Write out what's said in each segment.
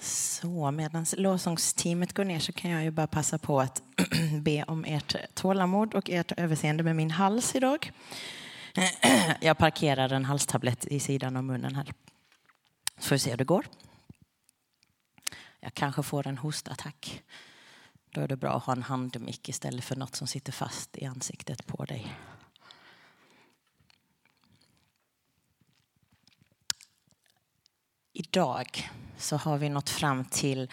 Så medan lovsångsteamet går ner så kan jag ju bara passa på att be om ert tålamod och ert överseende med min hals idag. Jag parkerar en halstablett i sidan av munnen här. Så får vi se hur det går. Jag kanske får en hostattack. Då är det bra att ha en handmick istället för något som sitter fast i ansiktet på dig. Idag så har vi nått fram till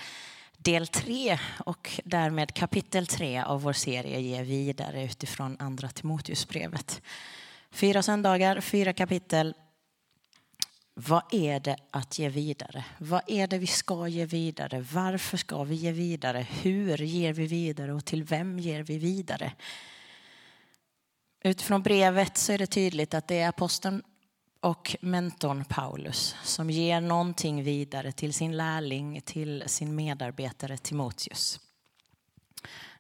del tre och därmed kapitel tre av vår serie Ge vidare utifrån Andra Timoteusbrevet. Fyra söndagar, fyra kapitel. Vad är det att ge vidare? Vad är det vi ska ge vidare? Varför ska vi ge vidare? Hur ger vi vidare och till vem ger vi vidare? Utifrån brevet så är det tydligt att det är aposteln och mentorn Paulus som ger någonting vidare till sin lärling, till sin medarbetare Timoteus.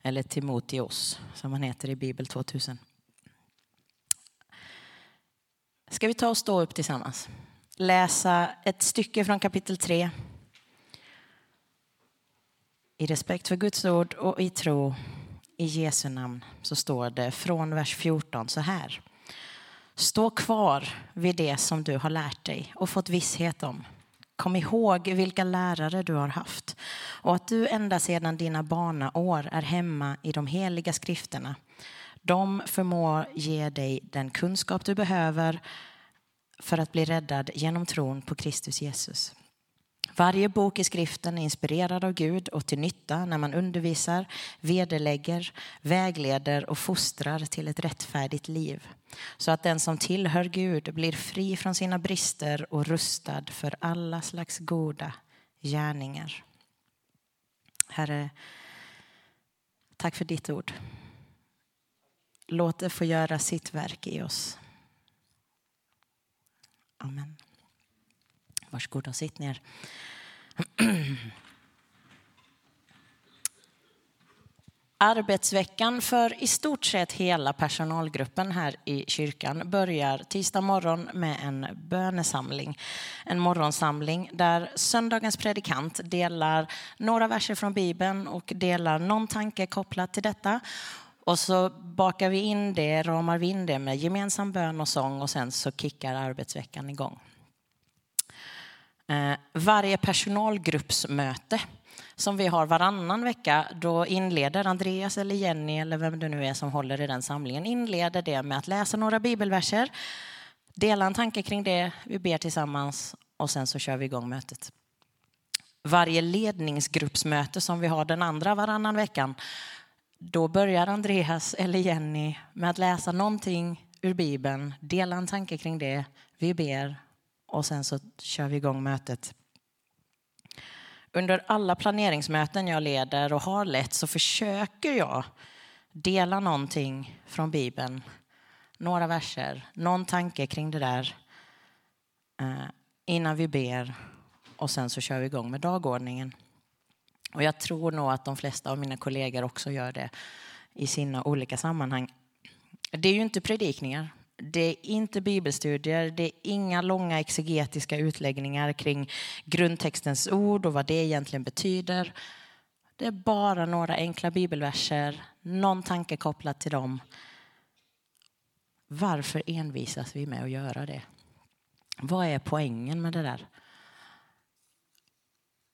Eller Timoteos som han heter i Bibel 2000. Ska vi ta och stå upp tillsammans? Läsa ett stycke från kapitel 3. I respekt för Guds ord och i tro i Jesu namn så står det från vers 14 så här. Stå kvar vid det som du har lärt dig och fått visshet om. Kom ihåg vilka lärare du har haft och att du ända sedan dina barnaår är hemma i de heliga skrifterna. De förmår ge dig den kunskap du behöver för att bli räddad genom tron på Kristus Jesus. Varje bok i skriften är inspirerad av Gud och till nytta när man undervisar, vederlägger, vägleder och fostrar till ett rättfärdigt liv. Så att den som tillhör Gud blir fri från sina brister och rustad för alla slags goda gärningar. Herre, tack för ditt ord. Låt det få göra sitt verk i oss. Amen. Varsågod och sitt ner. Arbetsveckan för i stort sett hela personalgruppen här i kyrkan börjar tisdag morgon med en bönesamling. En morgonsamling där söndagens predikant delar några verser från Bibeln och delar någon tanke kopplat till detta. Och så bakar vi in det, ramar vi in det med gemensam bön och sång och sen så kickar arbetsveckan igång. Eh, varje personalgruppsmöte som vi har varannan vecka, då inleder Andreas eller Jenny eller vem det nu är som håller i den samlingen, inleder det med att läsa några bibelverser, dela en tanke kring det, vi ber tillsammans och sen så kör vi igång mötet. Varje ledningsgruppsmöte som vi har den andra varannan veckan, då börjar Andreas eller Jenny med att läsa någonting ur Bibeln, dela en tanke kring det, vi ber och sen så kör vi igång mötet. Under alla planeringsmöten jag leder och har lett så försöker jag dela någonting från Bibeln. Några verser, någon tanke kring det där eh, innan vi ber och sen så kör vi igång med dagordningen. Och jag tror nog att de flesta av mina kollegor också gör det i sina olika sammanhang. Det är ju inte predikningar. Det är inte bibelstudier, det är inga långa exegetiska utläggningar kring grundtextens ord och vad det egentligen betyder. Det är bara några enkla bibelverser, någon tanke kopplad till dem. Varför envisas vi med att göra det? Vad är poängen med det där?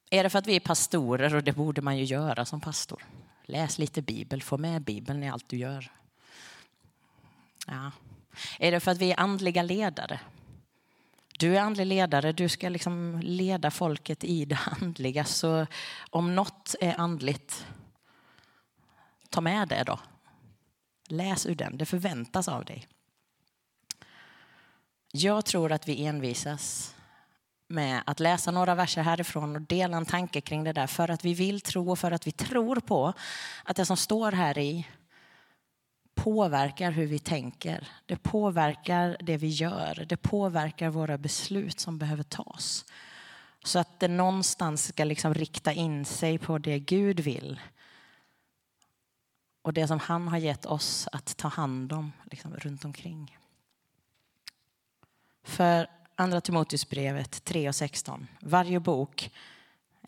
Är det för att vi är pastorer och det borde man ju göra som pastor? Läs lite bibel, få med bibeln i allt du gör. Ja, är det för att vi är andliga ledare? Du är andlig ledare, du ska liksom leda folket i det andliga. Så om något är andligt, ta med det då. Läs ur den, det förväntas av dig. Jag tror att vi envisas med att läsa några verser härifrån och dela en tanke kring det där för att vi vill tro och för att vi tror på att det som står här i påverkar hur vi tänker. Det påverkar det vi gör. Det påverkar våra beslut som behöver tas. Så att det någonstans ska liksom rikta in sig på det Gud vill. Och det som han har gett oss att ta hand om liksom, runt omkring. För Andra Timoteusbrevet 3 och 16. Varje bok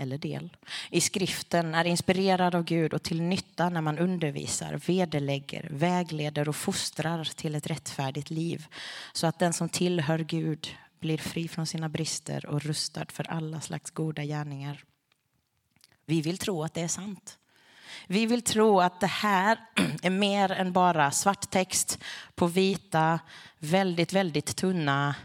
eller del. I skriften är inspirerad av Gud och till nytta när man undervisar, vederlägger, vägleder och fostrar till ett rättfärdigt liv så att den som tillhör Gud blir fri från sina brister och rustad för alla slags goda gärningar. Vi vill tro att det är sant. Vi vill tro att det här är mer än bara svart text på vita, väldigt, väldigt tunna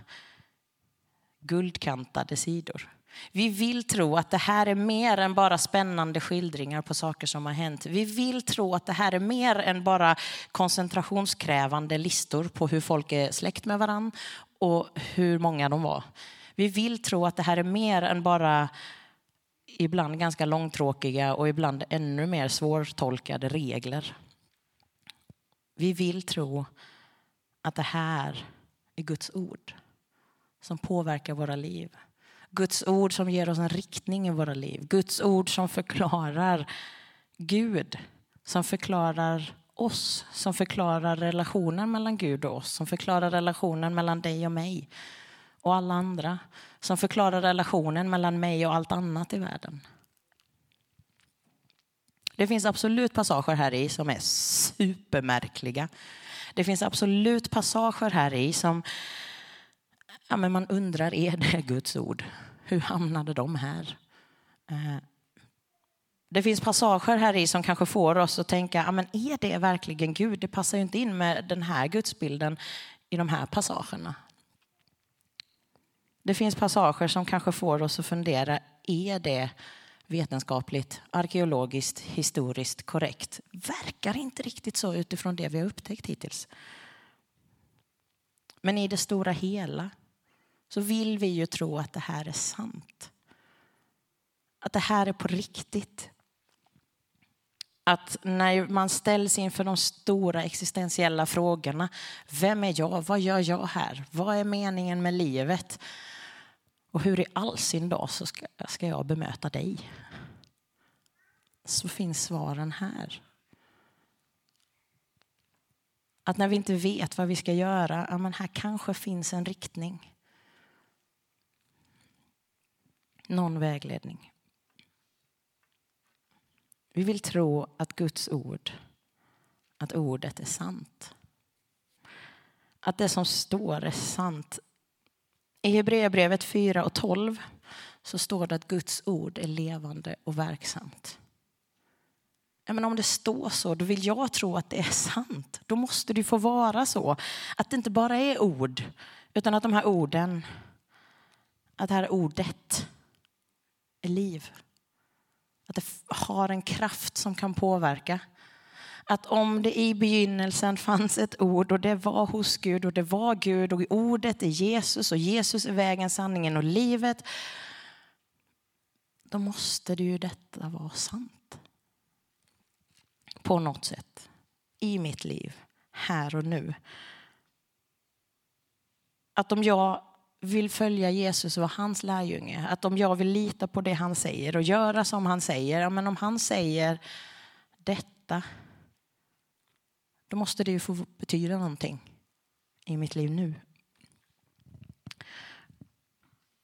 guldkantade sidor. Vi vill tro att det här är mer än bara spännande skildringar på saker som har hänt. Vi vill tro att det här är mer än bara koncentrationskrävande listor på hur folk är släkt med varann och hur många de var. Vi vill tro att det här är mer än bara ibland ganska långtråkiga och ibland ännu mer svårtolkade regler. Vi vill tro att det här är Guds ord som påverkar våra liv. Guds ord som ger oss en riktning i våra liv. Guds ord som förklarar Gud, som förklarar oss, som förklarar relationen mellan Gud och oss, som förklarar relationen mellan dig och mig och alla andra, som förklarar relationen mellan mig och allt annat i världen. Det finns absolut passager här i som är supermärkliga. Det finns absolut passager här i som ja, men man undrar, är det Guds ord? Hur hamnade de här? Eh, det finns passager här i som kanske får oss att tänka, ja, men är det verkligen Gud? Det passar ju inte in med den här gudsbilden i de här passagerna. Det finns passager som kanske får oss att fundera, är det vetenskapligt, arkeologiskt, historiskt korrekt? Verkar inte riktigt så utifrån det vi har upptäckt hittills. Men i det stora hela så vill vi ju tro att det här är sant. Att det här är på riktigt. Att när man ställs inför de stora existentiella frågorna. Vem är jag? Vad gör jag här? Vad är meningen med livet? Och hur i all sin dag så ska, ska jag bemöta dig? Så finns svaren här. Att när vi inte vet vad vi ska göra, ja men här kanske finns en riktning. Någon vägledning. Vi vill tro att Guds ord, att ordet är sant. Att det som står är sant. I Hebreerbrevet 4 och 12 så står det att Guds ord är levande och verksamt. Ja, men om det står så, då vill jag tro att det är sant. Då måste det få vara så. Att det inte bara är ord, utan att de här orden, att det här ordet liv. Att det har en kraft som kan påverka. Att om det i begynnelsen fanns ett ord och det var hos Gud och det var Gud och ordet är Jesus och Jesus är vägen, sanningen och livet. Då måste det ju detta vara sant. På något sätt. I mitt liv. Här och nu. Att om jag vill följa Jesus och vara hans lärjunge, att om jag vill lita på det han säger och göra som han säger, ja, men om han säger detta, då måste det ju få betyda någonting i mitt liv nu.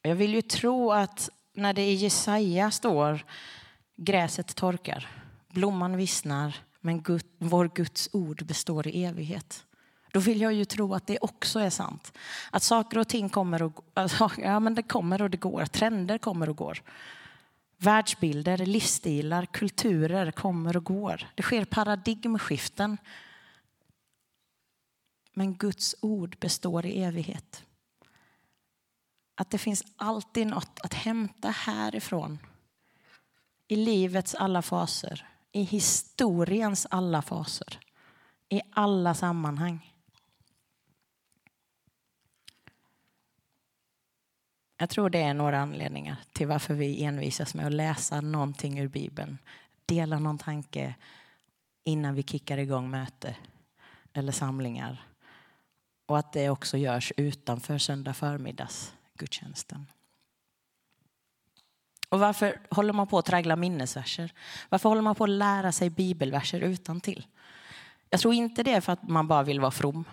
Jag vill ju tro att när det i Jesaja står gräset torkar, blomman vissnar, men Gud, vår Guds ord består i evighet. Då vill jag ju tro att det också är sant. Att saker och ting kommer och, alltså, ja, men det kommer och det går. Trender kommer och går. Världsbilder, livsstilar, kulturer kommer och går. Det sker paradigmskiften. Men Guds ord består i evighet. Att det finns alltid något att hämta härifrån. I livets alla faser, i historiens alla faser, i alla sammanhang. Jag tror det är några anledningar till varför vi envisas med att läsa någonting ur Bibeln. Dela någon tanke innan vi kickar igång möte eller samlingar. Och att det också görs utanför söndag förmiddags gudstjänsten. Och varför håller man på att traggla minnesverser? Varför håller man på att lära sig bibelverser utan till? Jag tror inte det är för att man bara vill vara from.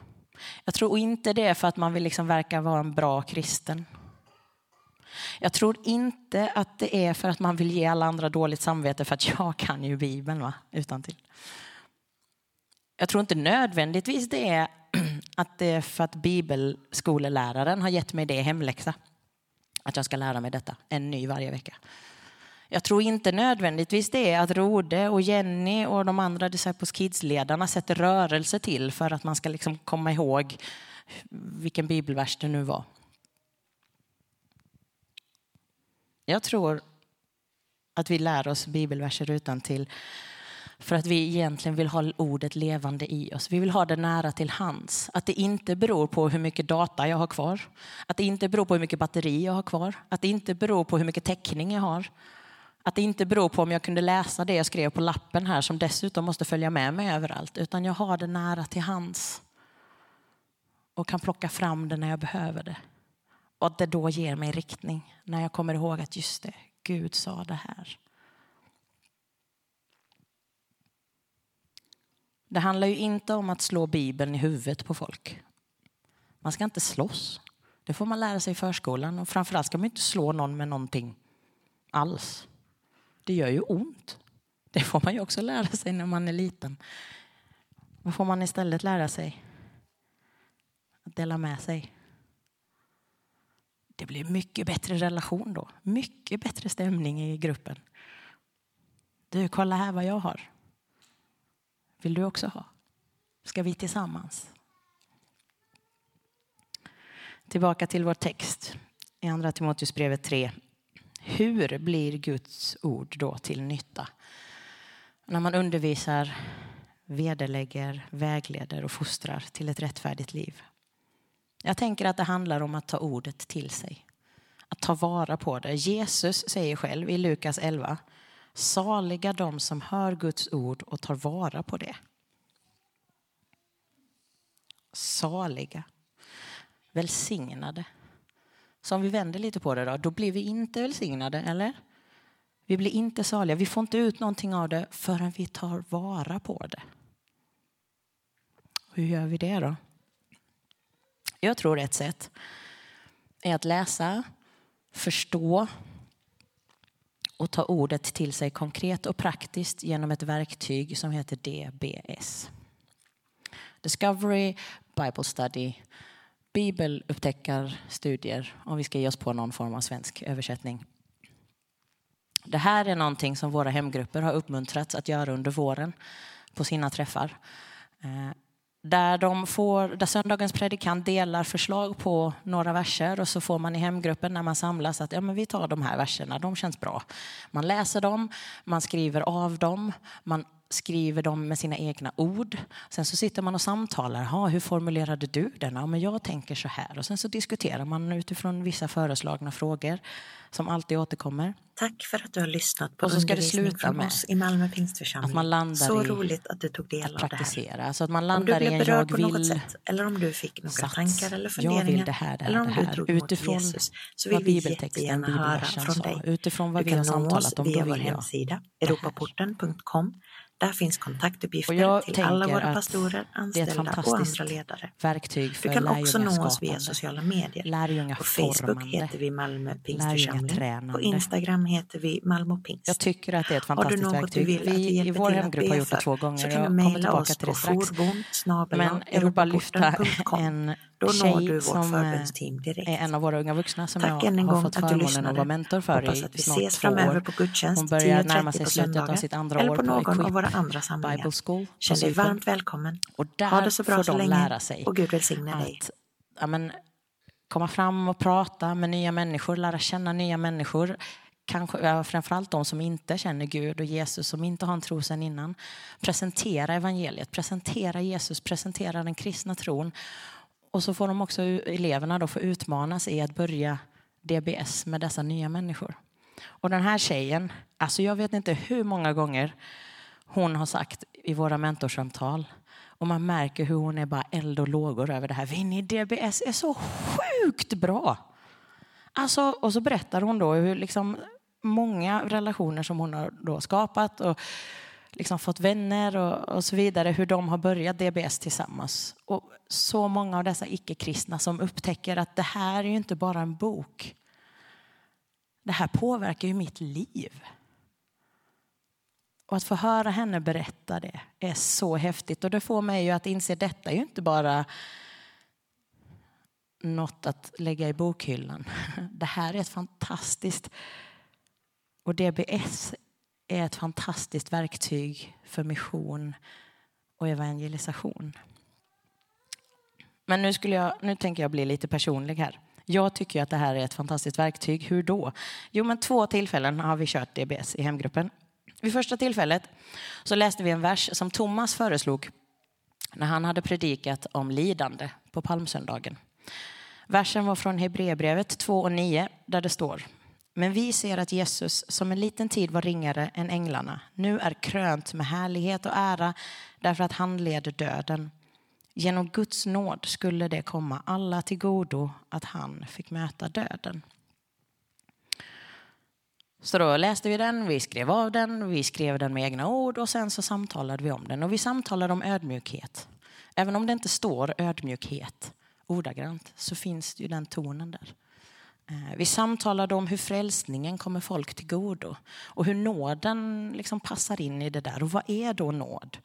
Jag tror inte det är för att man vill liksom verka vara en bra kristen. Jag tror inte att det är för att man vill ge alla andra dåligt samvete för att jag kan ju Bibeln va? utan till. Jag tror inte nödvändigtvis det är att det är för att bibelskoleläraren har gett mig det hemläxa. Att jag ska lära mig detta, en ny varje vecka. Jag tror inte nödvändigtvis det är att Rode och Jenny och de andra Disciples Kids-ledarna sätter rörelse till för att man ska liksom komma ihåg vilken bibelvers det nu var. Jag tror att vi lär oss bibelverser utan till för att vi egentligen vill ha ordet levande i oss. Vi vill ha det nära till hands. Att det inte beror på hur mycket data jag har kvar. Att det inte beror på hur mycket batteri jag har kvar. Att det inte beror på hur mycket täckning jag har. Att det inte beror på om jag kunde läsa det jag skrev på lappen här som dessutom måste följa med mig överallt. Utan jag har det nära till hands. Och kan plocka fram det när jag behöver det. Och att det då ger mig riktning. När jag kommer ihåg att just det, Gud sa det här. Det handlar ju inte om att slå Bibeln i huvudet på folk. Man ska inte slåss. Det får man lära sig i förskolan. Och framförallt ska man inte slå någon med någonting alls. Det gör ju ont. Det får man ju också lära sig när man är liten. Vad får man istället lära sig? Att dela med sig. Det blir mycket bättre relation då. Mycket bättre stämning i gruppen. Du, kolla här vad jag har. Vill du också ha? Ska vi tillsammans? Tillbaka till vår text i Andra Timoteusbrevet 3. Hur blir Guds ord då till nytta? När man undervisar, vederlägger, vägleder och fostrar till ett rättfärdigt liv. Jag tänker att det handlar om att ta ordet till sig. Att ta vara på det. Jesus säger själv i Lukas 11 Saliga de som hör Guds ord och tar vara på det. Saliga. Välsignade. Så om vi vänder lite på det då, då blir vi inte välsignade, eller? Vi blir inte saliga. Vi får inte ut någonting av det förrän vi tar vara på det. Hur gör vi det då? Jag tror ett sätt är att läsa, förstå och ta ordet till sig konkret och praktiskt genom ett verktyg som heter DBS. Discovery Bible Study bibelupptäckarstudier om vi ska ge oss på någon form av svensk översättning. Det här är någonting som våra hemgrupper har uppmuntrats att göra under våren på sina träffar. Eh, där, de får, där söndagens predikant delar förslag på några verser och så får man i hemgruppen när man samlas att ja, men vi tar de här verserna, de känns bra. Man läser dem, man skriver av dem, man skriver dem med sina egna ord. Sen så sitter man och samtalar. Ha, hur formulerade du den? Ja, men jag tänker så här. Och sen så diskuterar man utifrån vissa föreslagna frågor som alltid återkommer. Tack för att du har lyssnat på och så ska det sluta med oss i Malmö Pingstförsamling. Att man landar så roligt att du tog del av det här. Så att man landar om du blev berörd på något sätt eller om du fick några sats. tankar eller funderingar. Jag vill det här, det här, eller om det här. du utifrån Jesus så vill vi jättegärna höra från dig. Utifrån vad du vi har samtalat om, då vill via vår hemsida europaporten.com där finns kontaktuppgifter till alla våra pastorer, anställda och andra ledare. Verktyg för du kan också nå oss via sociala medier. På Facebook heter vi Malmö Pingstförsamling. På Instagram heter vi Malmö Pingst. Jag tycker att det är ett fantastiskt har du något verktyg. Vi i vår hemgrupp har gjort det två gånger. Så kan du mejla oss på forbon Men jag vill bara lyfta en då når du vårt som förbundsteam direkt. är en av våra unga vuxna som Tack jag har fått förmånen att vara mentor för Hoppas i att vi snart ses framöver på gudstjänst Hon börjar 10.30 närma sig på slutet av sitt andra eller år på någon Equip av våra andra samlingar. Bible School. Känn dig varmt välkommen. Och där ha det så bra får så de länge lära sig och Gud välsigne dig. ja, men, komma fram och prata med nya människor, lära känna nya människor. Kanske, framförallt de som inte känner Gud och Jesus, som inte har en tro sedan innan. Presentera evangeliet, presentera Jesus, presentera den kristna tron. Och så får de också eleverna då få utmanas i att börja DBS med dessa nya människor. Och den här tjejen, alltså jag vet inte hur många gånger hon har sagt i våra mentorsamtal och man märker hur hon är bara eld och lågor över det här. Vinnie, DBS är så sjukt bra. Alltså, och så berättar hon då hur liksom många relationer som hon har då skapat och liksom fått vänner och, och så vidare, hur de har börjat DBS tillsammans. Och så många av dessa icke-kristna som upptäcker att det här är ju inte bara en bok. det här påverkar ju mitt liv. Och att få höra henne berätta det är så häftigt. Och det får mig ju att inse att detta är ju inte bara något att lägga i bokhyllan. Det här är ett fantastiskt... Och DBS är ett fantastiskt verktyg för mission och evangelisation. Men nu, skulle jag, nu tänker jag bli lite personlig här. Jag tycker att det här är ett fantastiskt verktyg. Hur då? Jo, men två tillfällen har vi kört DBS i hemgruppen. Vid första tillfället så läste vi en vers som Thomas föreslog när han hade predikat om lidande på palmsöndagen. Versen var från Hebreerbrevet 2 och 9 där det står men vi ser att Jesus, som en liten tid var ringare än änglarna, nu är krönt med härlighet och ära därför att han leder döden. Genom Guds nåd skulle det komma alla till godo att han fick möta döden. Så då läste vi den, vi skrev av den, vi skrev den med egna ord och sen så samtalade vi om den. Och vi samtalade om ödmjukhet. Även om det inte står ödmjukhet ordagrant så finns ju den tonen där. Eh, vi samtalade om hur frälsningen kommer folk till godo och hur nåden liksom passar in i det där. Och vad är då nåd?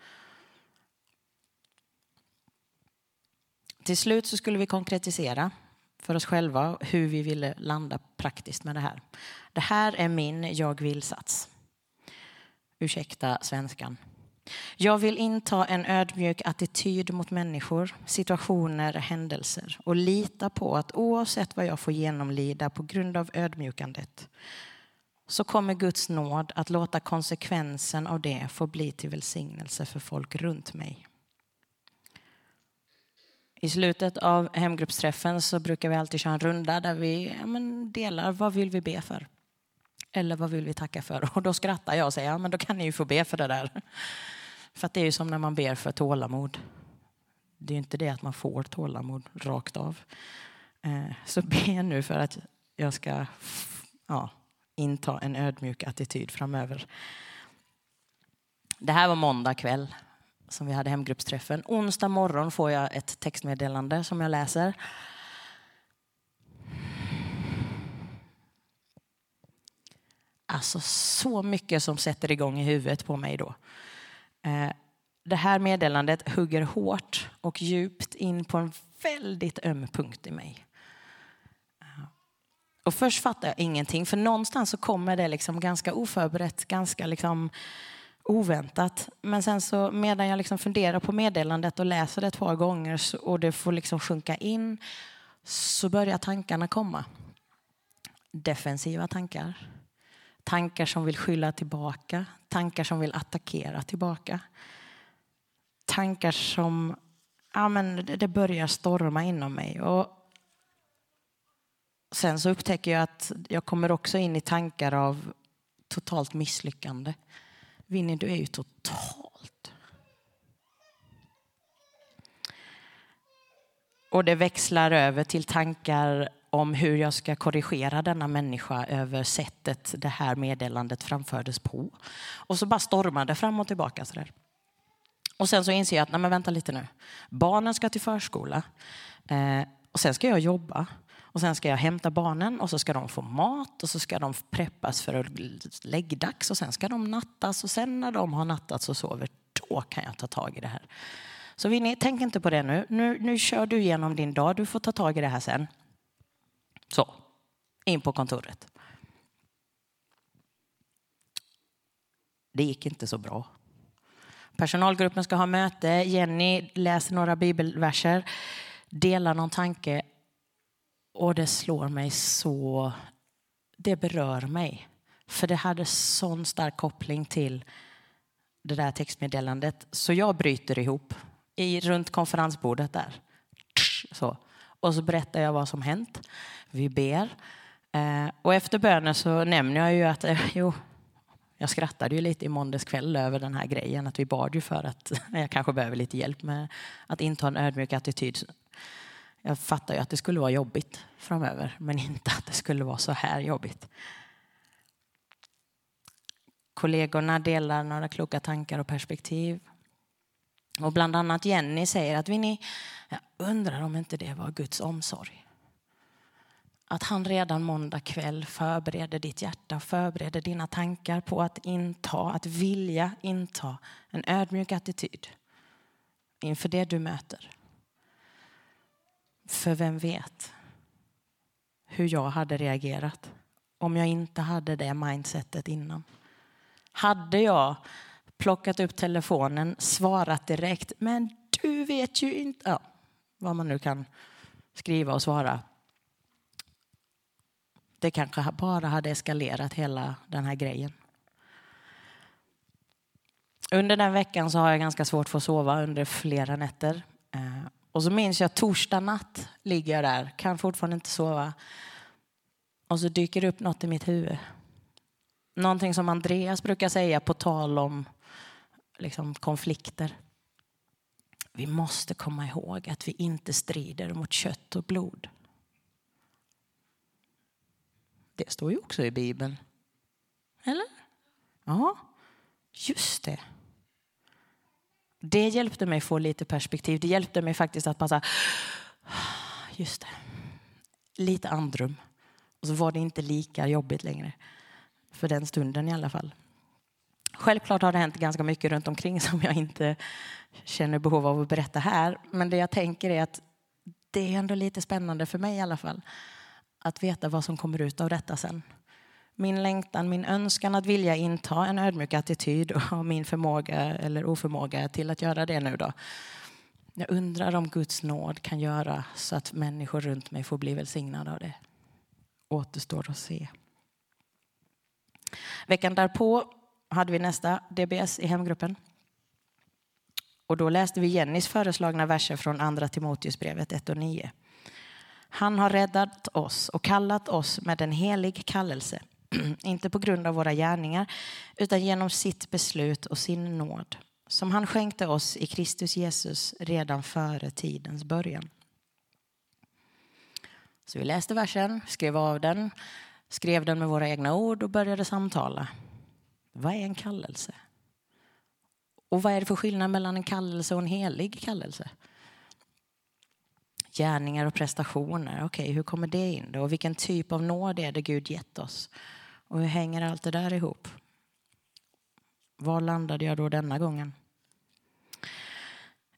Till slut så skulle vi konkretisera för oss själva hur vi ville landa praktiskt med det här. Det här är min jag vill-sats. Ursäkta svenskan. Jag vill inta en ödmjuk attityd mot människor, situationer, händelser och lita på att oavsett vad jag får genomlida på grund av ödmjukandet så kommer Guds nåd att låta konsekvensen av det få bli till välsignelse för folk runt mig. I slutet av hemgruppsträffen så brukar vi alltid köra en runda där vi ja, delar vad vill vi be för. Eller vad vill vi tacka för? Och då skrattar jag och säger, ja men då kan ni ju få be för det där. För att det är ju som när man ber för tålamod. Det är ju inte det att man får tålamod rakt av. Eh, så be nu för att jag ska ja, inta en ödmjuk attityd framöver. Det här var måndag kväll som vi hade hemgruppsträffen. Onsdag morgon får jag ett textmeddelande som jag läser. Alltså så mycket som sätter igång i huvudet på mig då. Eh, det här meddelandet hugger hårt och djupt in på en väldigt öm punkt i mig. Eh, och först fattar jag ingenting, för någonstans så kommer det liksom ganska oförberett, ganska liksom oväntat. Men sen så medan jag liksom funderar på meddelandet och läser det ett par gånger och det får liksom sjunka in så börjar tankarna komma. Defensiva tankar Tankar som vill skylla tillbaka, tankar som vill attackera tillbaka. Tankar som, ja men det börjar storma inom mig. Och sen så upptäcker jag att jag kommer också in i tankar av totalt misslyckande. Vinnie, du är ju totalt... Och det växlar över till tankar om hur jag ska korrigera denna människa över sättet det här meddelandet framfördes på. Och så bara stormar det fram och tillbaka. Så där. Och sen så inser jag att, nej men vänta lite nu. Barnen ska till förskola eh, och sen ska jag jobba. Och sen ska jag hämta barnen och så ska de få mat och så ska de preppas för läggdags och sen ska de nattas och sen när de har nattats och sover, då kan jag ta tag i det här. Så Vinnie, tänk inte på det nu. nu. Nu kör du igenom din dag, du får ta tag i det här sen. Så, in på kontoret. Det gick inte så bra. Personalgruppen ska ha möte. Jenny läser några bibelverser, delar någon tanke och det slår mig så... Det berör mig. För det hade sån stark koppling till det där textmeddelandet. Så jag bryter ihop i, runt konferensbordet där. Så. Och så berättar jag vad som hänt. Vi ber. Eh, och efter bönen så nämner jag ju att eh, jo, jag skrattade ju lite i måndags kväll över den här grejen att vi bad ju för att jag kanske behöver lite hjälp med att inta en ödmjuk attityd. Jag fattar ju att det skulle vara jobbigt framöver men inte att det skulle vara så här jobbigt. Kollegorna delar några kloka tankar och perspektiv. Och bland annat Jenny säger att ni, jag undrar om inte det var Guds omsorg. att han redan måndag kväll förbereder ditt hjärta och förbereder dina tankar på att inta, att vilja inta en ödmjuk attityd inför det du möter. För vem vet hur jag hade reagerat om jag inte hade det mindsetet innan. Hade jag plockat upp telefonen, svarat direkt, men du vet ju inte, ja, vad man nu kan skriva och svara. Det kanske bara hade eskalerat hela den här grejen. Under den veckan så har jag ganska svårt för att sova under flera nätter. Eh, och så minns jag torsdag natt ligger jag där, kan fortfarande inte sova. Och så dyker det upp något i mitt huvud. Någonting som Andreas brukar säga på tal om liksom, konflikter. Vi måste komma ihåg att vi inte strider mot kött och blod. Det står ju också i Bibeln. Eller? Ja, just det. Det hjälpte mig få lite perspektiv. Det hjälpte mig faktiskt att passa... Ah, just det, lite andrum. Och så var det inte lika jobbigt längre. För den stunden i alla fall. Självklart har det hänt ganska mycket runt omkring som jag inte känner behov av att berätta här. Men det jag tänker är att det är ändå lite spännande för mig i alla fall. Att veta vad som kommer ut av detta sen. Min längtan, min önskan att vilja inta en ödmjuk attityd och min förmåga eller oförmåga till att göra det nu då. Jag undrar om Guds nåd kan göra så att människor runt mig får bli välsignade av det. Återstår att se. Veckan därpå hade vi nästa DBS i hemgruppen. Och då läste vi Jennys föreslagna verser från Andra Timoteusbrevet 1 och 9. Han har räddat oss och kallat oss med en helig kallelse, inte på grund av våra gärningar, utan genom sitt beslut och sin nåd, som han skänkte oss i Kristus Jesus redan före tidens början. Så vi läste versen, skrev av den, skrev den med våra egna ord och började samtala. Vad är en kallelse? Och vad är det för skillnad mellan en kallelse och en helig kallelse? Gärningar och prestationer, okej, okay, hur kommer det in då? Och vilken typ av nåd är det Gud gett oss? Och hur hänger allt det där ihop? Var landade jag då denna gången?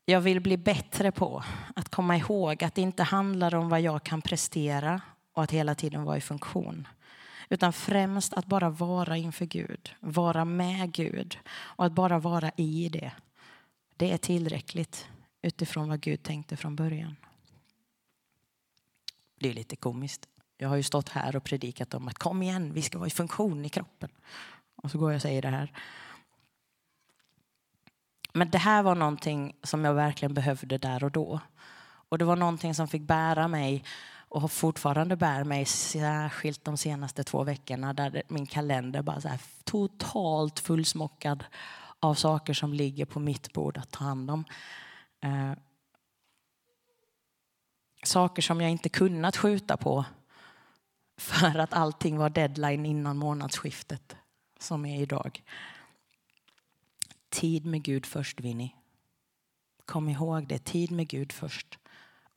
Jag vill bli bättre på att komma ihåg att det inte handlar om vad jag kan prestera och att hela tiden vara i funktion. Utan främst att bara vara inför Gud, vara med Gud och att bara vara i det. Det är tillräckligt utifrån vad Gud tänkte från början. Det är lite komiskt. Jag har ju stått här och predikat om att kom igen, vi ska vara i funktion i kroppen. Och så går jag och säger det här. Men det här var någonting som jag verkligen behövde där och då. Och det var någonting som fick bära mig och fortfarande bär mig särskilt de senaste två veckorna där min kalender bara så här totalt fullsmockad av saker som ligger på mitt bord att ta hand om. Eh, saker som jag inte kunnat skjuta på för att allting var deadline innan månadsskiftet som är idag. Tid med Gud först, Vinnie. Kom ihåg det, tid med Gud först.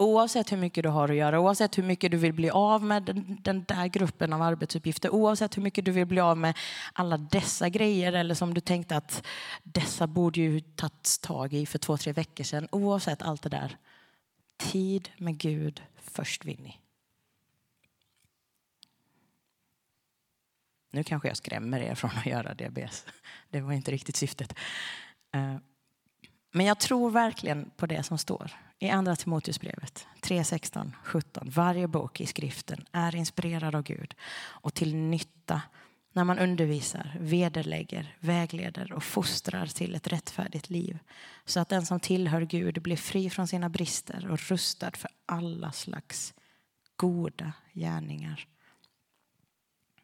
Oavsett hur mycket du har att göra, oavsett hur mycket du vill bli av med den, den, där gruppen av arbetsuppgifter, oavsett hur mycket du vill bli av med alla dessa grejer eller som du tänkte att dessa borde ju tagits tag i för två, tre veckor sedan. Oavsett allt det där. Tid med Gud först, Vinnie. Nu kanske jag skrämmer er från att göra diabetes. Det var inte riktigt syftet. Eh, men jag tror verkligen på det som står i Andra Timoteusbrevet 3, 16, 17. Varje bok i skriften är inspirerad av Gud och till nytta när man undervisar, vederlägger, vägleder och fostrar till ett rättfärdigt liv så att den som tillhör Gud blir fri från sina brister och rustad för alla slags goda gärningar.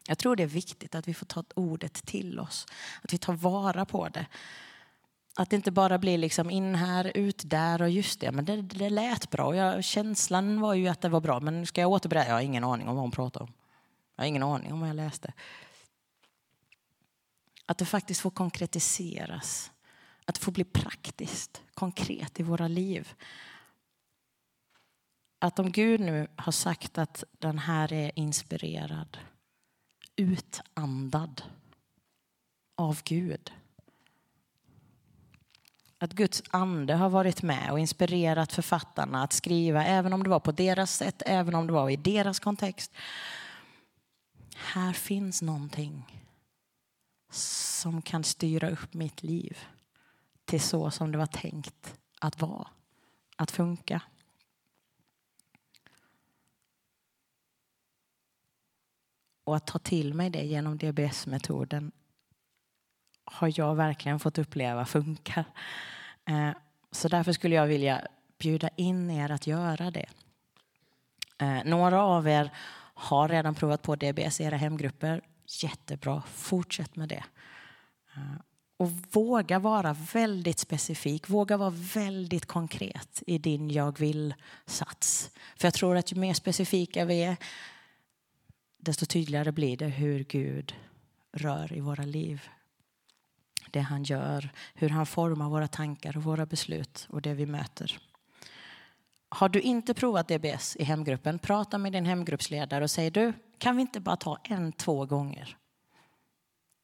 Jag tror det är viktigt att vi får ta ordet till oss, att vi tar vara på det. Att det inte bara blir liksom in här, ut där och just det, men det, det lät bra. Jag, känslan var ju att det var bra, men ska jag återberätta? Jag har ingen aning om vad hon pratar om. Jag har ingen aning om vad jag läste. Att det faktiskt får konkretiseras. Att det får bli praktiskt, konkret i våra liv. att om Gud nu har sagt att den här är inspirerad, utandad av Gud. Att Guds ande har varit med och inspirerat författarna att skriva, även om det var på deras sätt, även om det var i deras kontext. Här finns någonting som kan styra upp mitt liv till så som det var tänkt att vara, att funka. Och att ta till mig det genom DBS-metoden har jag verkligen fått uppleva funkar. Eh, så därför skulle jag vilja bjuda in er att göra det. Eh, några av er har redan provat på DBS i era hemgrupper. Jättebra, fortsätt med det. Eh, och våga vara väldigt specifik, våga vara väldigt konkret i din jag vill-sats. För jag tror att ju mer specifika vi är, desto tydligare blir det hur Gud rör i våra liv. Det han gör, hur han formar våra tankar och våra beslut och det vi möter. Har du inte provat DBS i hemgruppen, prata med din hemgruppsledare och säg du, kan vi inte bara ta en, två gånger?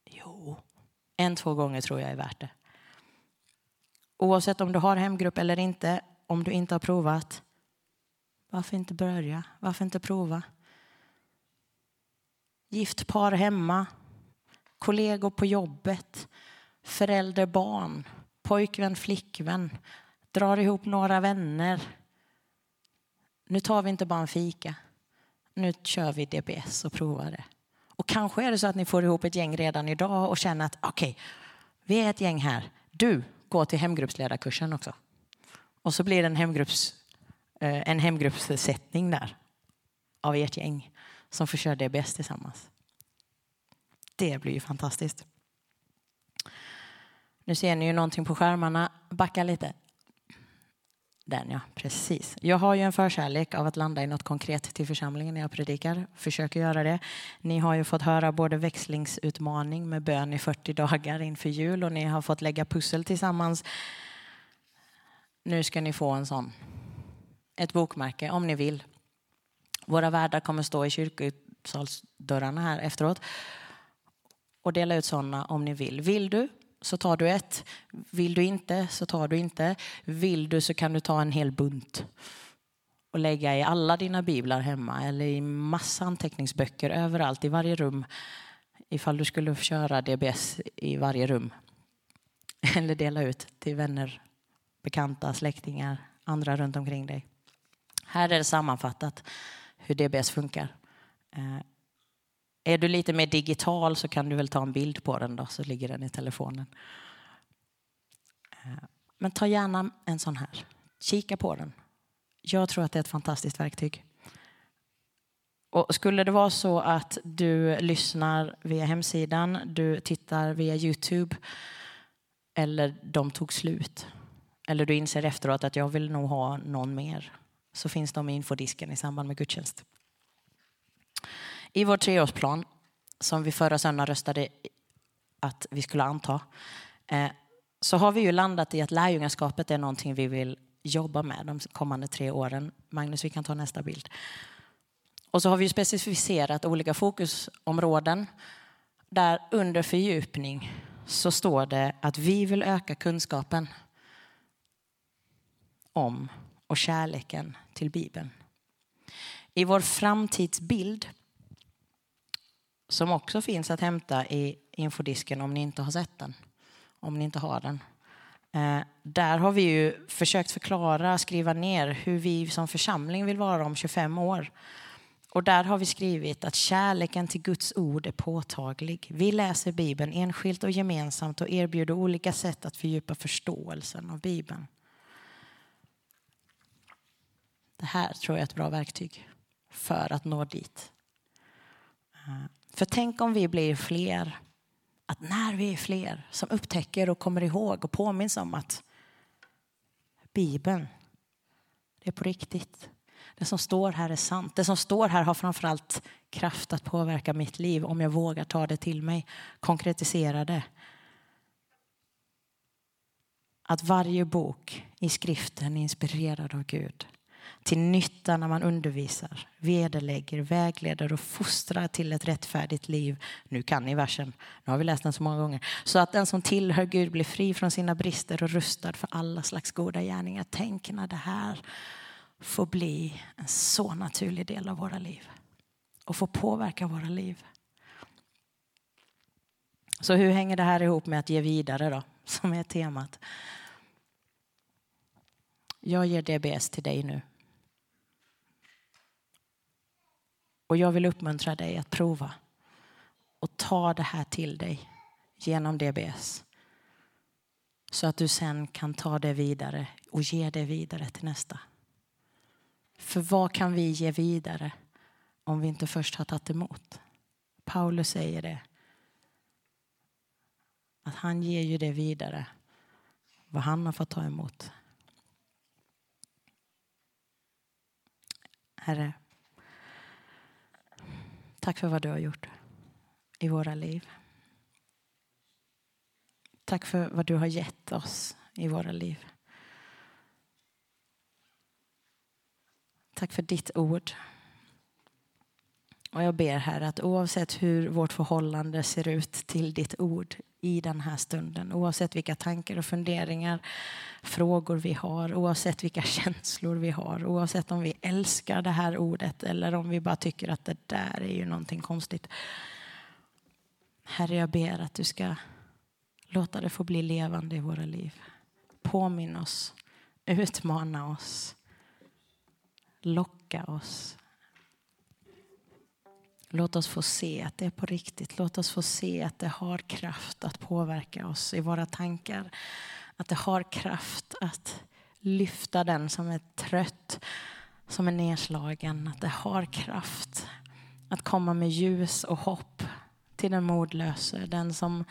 Jo, en, två gånger tror jag är värt det. Oavsett om du har hemgrupp eller inte, om du inte har provat, varför inte börja? Varför inte prova? Gift par hemma, kollegor på jobbet, förälder, barn, pojkvän, flickvän, drar ihop några vänner. Nu tar vi inte bara en fika. Nu kör vi DBS och provar det. Och kanske är det så att ni får ihop ett gäng redan idag och känner att okej, okay, vi är ett gäng här. Du går till hemgruppsledarkursen också. Och så blir det en, hemgrupps, eh, en hemgruppssättning där av ert gäng som får köra DBS tillsammans. Det blir ju fantastiskt. Nu ser ni ju någonting på skärmarna. Backa lite. Den ja, precis. Jag har ju en förkärlek av att landa i något konkret till församlingen när jag predikar. Försöker göra det. Ni har ju fått höra både växlingsutmaning med bön i 40 dagar inför jul och ni har fått lägga pussel tillsammans. Nu ska ni få en sån. Ett bokmärke om ni vill. Våra värdar kommer stå i kyrkosalsdörrarna här efteråt och dela ut sådana om ni vill. Vill du så tar du ett. Vill du inte så tar du inte. Vill du så kan du ta en hel bunt och lägga i alla dina biblar hemma eller i massa anteckningsböcker överallt i varje rum ifall du skulle köra DBS i varje rum. Eller dela ut till vänner, bekanta, släktingar, andra runt omkring dig. Här är det sammanfattat hur DBS funkar. Eh, är du lite mer digital så kan du väl ta en bild på den då, så ligger den i telefonen. Eh, men ta gärna en sån här. Kika på den. Jag tror att det är ett fantastiskt verktyg. Och skulle det vara så att du lyssnar via hemsidan, du tittar via Youtube eller de tog slut eller du inser efteråt att jag vill nog ha någon mer så finns de i infodisken i samband med gudstjänst. I vår treårsplan, som vi förra söndagen röstade att vi skulle anta, eh, så har vi ju landat i att lärjungaskapet är någonting vi vill jobba med de kommande tre åren. Magnus, vi kan ta nästa bild. Och så har vi specificerat olika fokusområden där under fördjupning så står det att vi vill öka kunskapen om och kärleken till Bibeln. I vår framtidsbild som också finns att hämta i infodisken om ni inte har sett den. Om ni inte har den. Eh, där har vi ju försökt förklara, skriva ner hur vi som församling vill vara om 25 år. Och där har vi skrivit att kärleken till Guds ord är påtaglig. Vi läser Bibeln enskilt och gemensamt och erbjuder olika sätt att fördjupa förståelsen av Bibeln. Det här tror jag är ett bra verktyg för att nå dit. Eh, för tänk om vi blir fler, att när vi är fler som upptäcker och kommer ihåg och påminns om att Bibeln, det är på riktigt. Det som står här är sant. Det som står här har framförallt kraft att påverka mitt liv om jag vågar ta det till mig, konkretisera det. Att varje bok i skriften är inspirerad av Gud till nytta när man undervisar, vederlägger, vägleder och fostrar till ett rättfärdigt liv. Nu kan ni versen, nu har vi läst den så många gånger. Så att den som tillhör Gud blir fri från sina brister och rustad för alla slags goda gärningar. Tänk när det här får bli en så naturlig del av våra liv och får påverka våra liv. Så hur hänger det här ihop med att ge vidare då, som är temat? Jag ger DBS till dig nu. Och jag vill uppmuntra dig att prova och ta det här till dig genom DBS. Så att du sen kan ta det vidare och ge det vidare till nästa. För vad kan vi ge vidare om vi inte först har tagit emot? Paulus säger det. Att han ger ju det vidare, vad han har fått ta emot. Herre, tack för vad du har gjort i våra liv. Tack för vad du har gett oss i våra liv. Tack för ditt ord. Och jag ber Herre att oavsett hur vårt förhållande ser ut till ditt ord i den här stunden, oavsett vilka tankar och funderingar, frågor vi har, oavsett vilka känslor vi har, oavsett om vi älskar det här ordet eller om vi bara tycker att det där är ju någonting konstigt. Herre, jag ber att du ska låta det få bli levande i våra liv. Påminn oss, utmana oss, locka oss Låt oss få se att det är på riktigt. Låt oss få se att det har kraft att påverka oss i våra tankar. Att det har kraft att lyfta den som är trött, som är nedslagen. Att det har kraft att komma med ljus och hopp till den modlöse, den som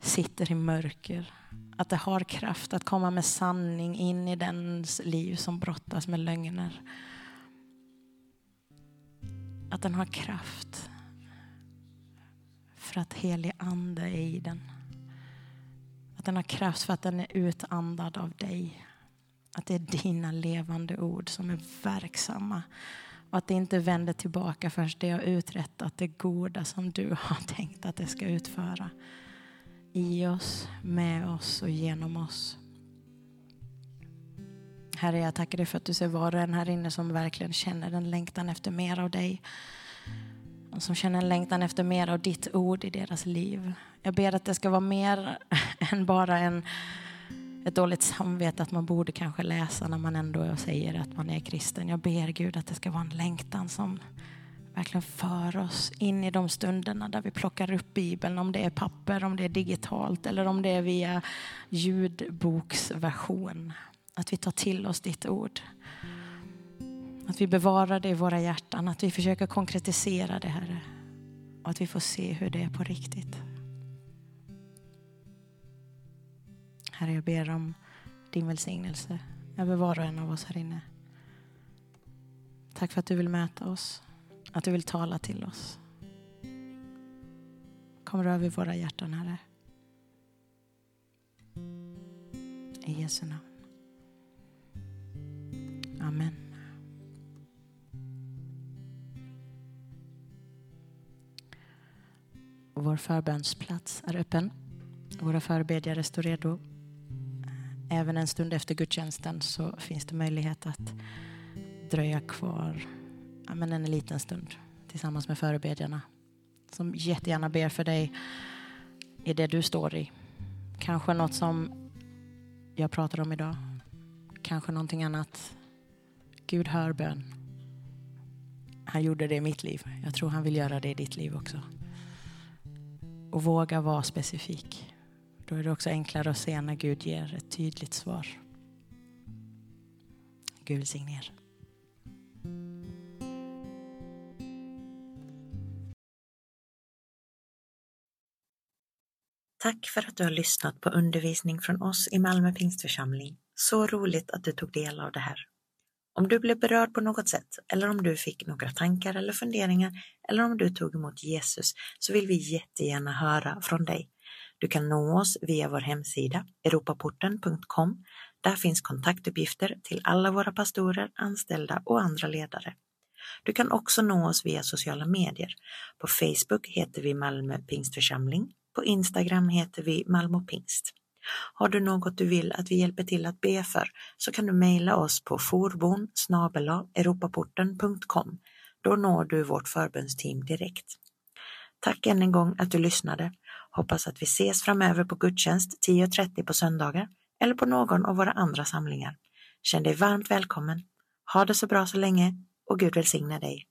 sitter i mörker. Att det har kraft att komma med sanning in i dens liv som brottas med lögner att den har kraft för att helig ande är i den. Att den har kraft för att den är utandad av dig. Att det är dina levande ord som är verksamma. Och att det inte vänder tillbaka förrän det har uträttat det goda som du har tänkt att det ska utföra. I oss, med oss och genom oss. Herre, jag tackar dig för att du ser var och en här inne som verkligen känner en längtan efter mer av dig. Och som känner en längtan efter mer av ditt ord i deras liv. Jag ber att det ska vara mer än bara en, ett dåligt samvete att man borde kanske läsa när man ändå säger att man är kristen. Jag ber Gud att det ska vara en längtan som verkligen för oss in i de stunderna där vi plockar upp Bibeln, om det är papper, om det är digitalt eller om det är via ljudboksversion. Att vi tar till oss ditt ord. Att vi bevarar det i våra hjärtan, att vi försöker konkretisera det, Herre. Och att vi får se hur det är på riktigt. Herre, jag ber om din välsignelse över var och en av oss här inne. Tack för att du vill möta oss, att du vill tala till oss. Kom över våra hjärtan, Herre. I Jesu namn. Amen. Vår förbönsplats är öppen. Våra förebedjare står redo. Även en stund efter gudstjänsten så finns det möjlighet att dröja kvar men en liten stund tillsammans med förebedjarna som jättegärna ber för dig i det du står i. Kanske något som jag pratar om idag. Kanske någonting annat Gud hör bön. Han gjorde det i mitt liv. Jag tror han vill göra det i ditt liv också. Och våga vara specifik. Då är det också enklare att se när Gud ger ett tydligt svar. Gud välsigne er. Tack för att du har lyssnat på undervisning från oss i Malmö Pingstförsamling. Så roligt att du tog del av det här. Om du blev berörd på något sätt eller om du fick några tankar eller funderingar eller om du tog emot Jesus så vill vi jättegärna höra från dig. Du kan nå oss via vår hemsida europaporten.com. Där finns kontaktuppgifter till alla våra pastorer, anställda och andra ledare. Du kan också nå oss via sociala medier. På Facebook heter vi Malmö Pingstförsamling. På Instagram heter vi Malmö Pingst. Har du något du vill att vi hjälper till att be för så kan du mejla oss på forbon europaporten.com. Då når du vårt förbundsteam direkt. Tack än en gång att du lyssnade. Hoppas att vi ses framöver på gudstjänst 10.30 på söndagar eller på någon av våra andra samlingar. Känn dig varmt välkommen. Ha det så bra så länge och Gud välsigne dig.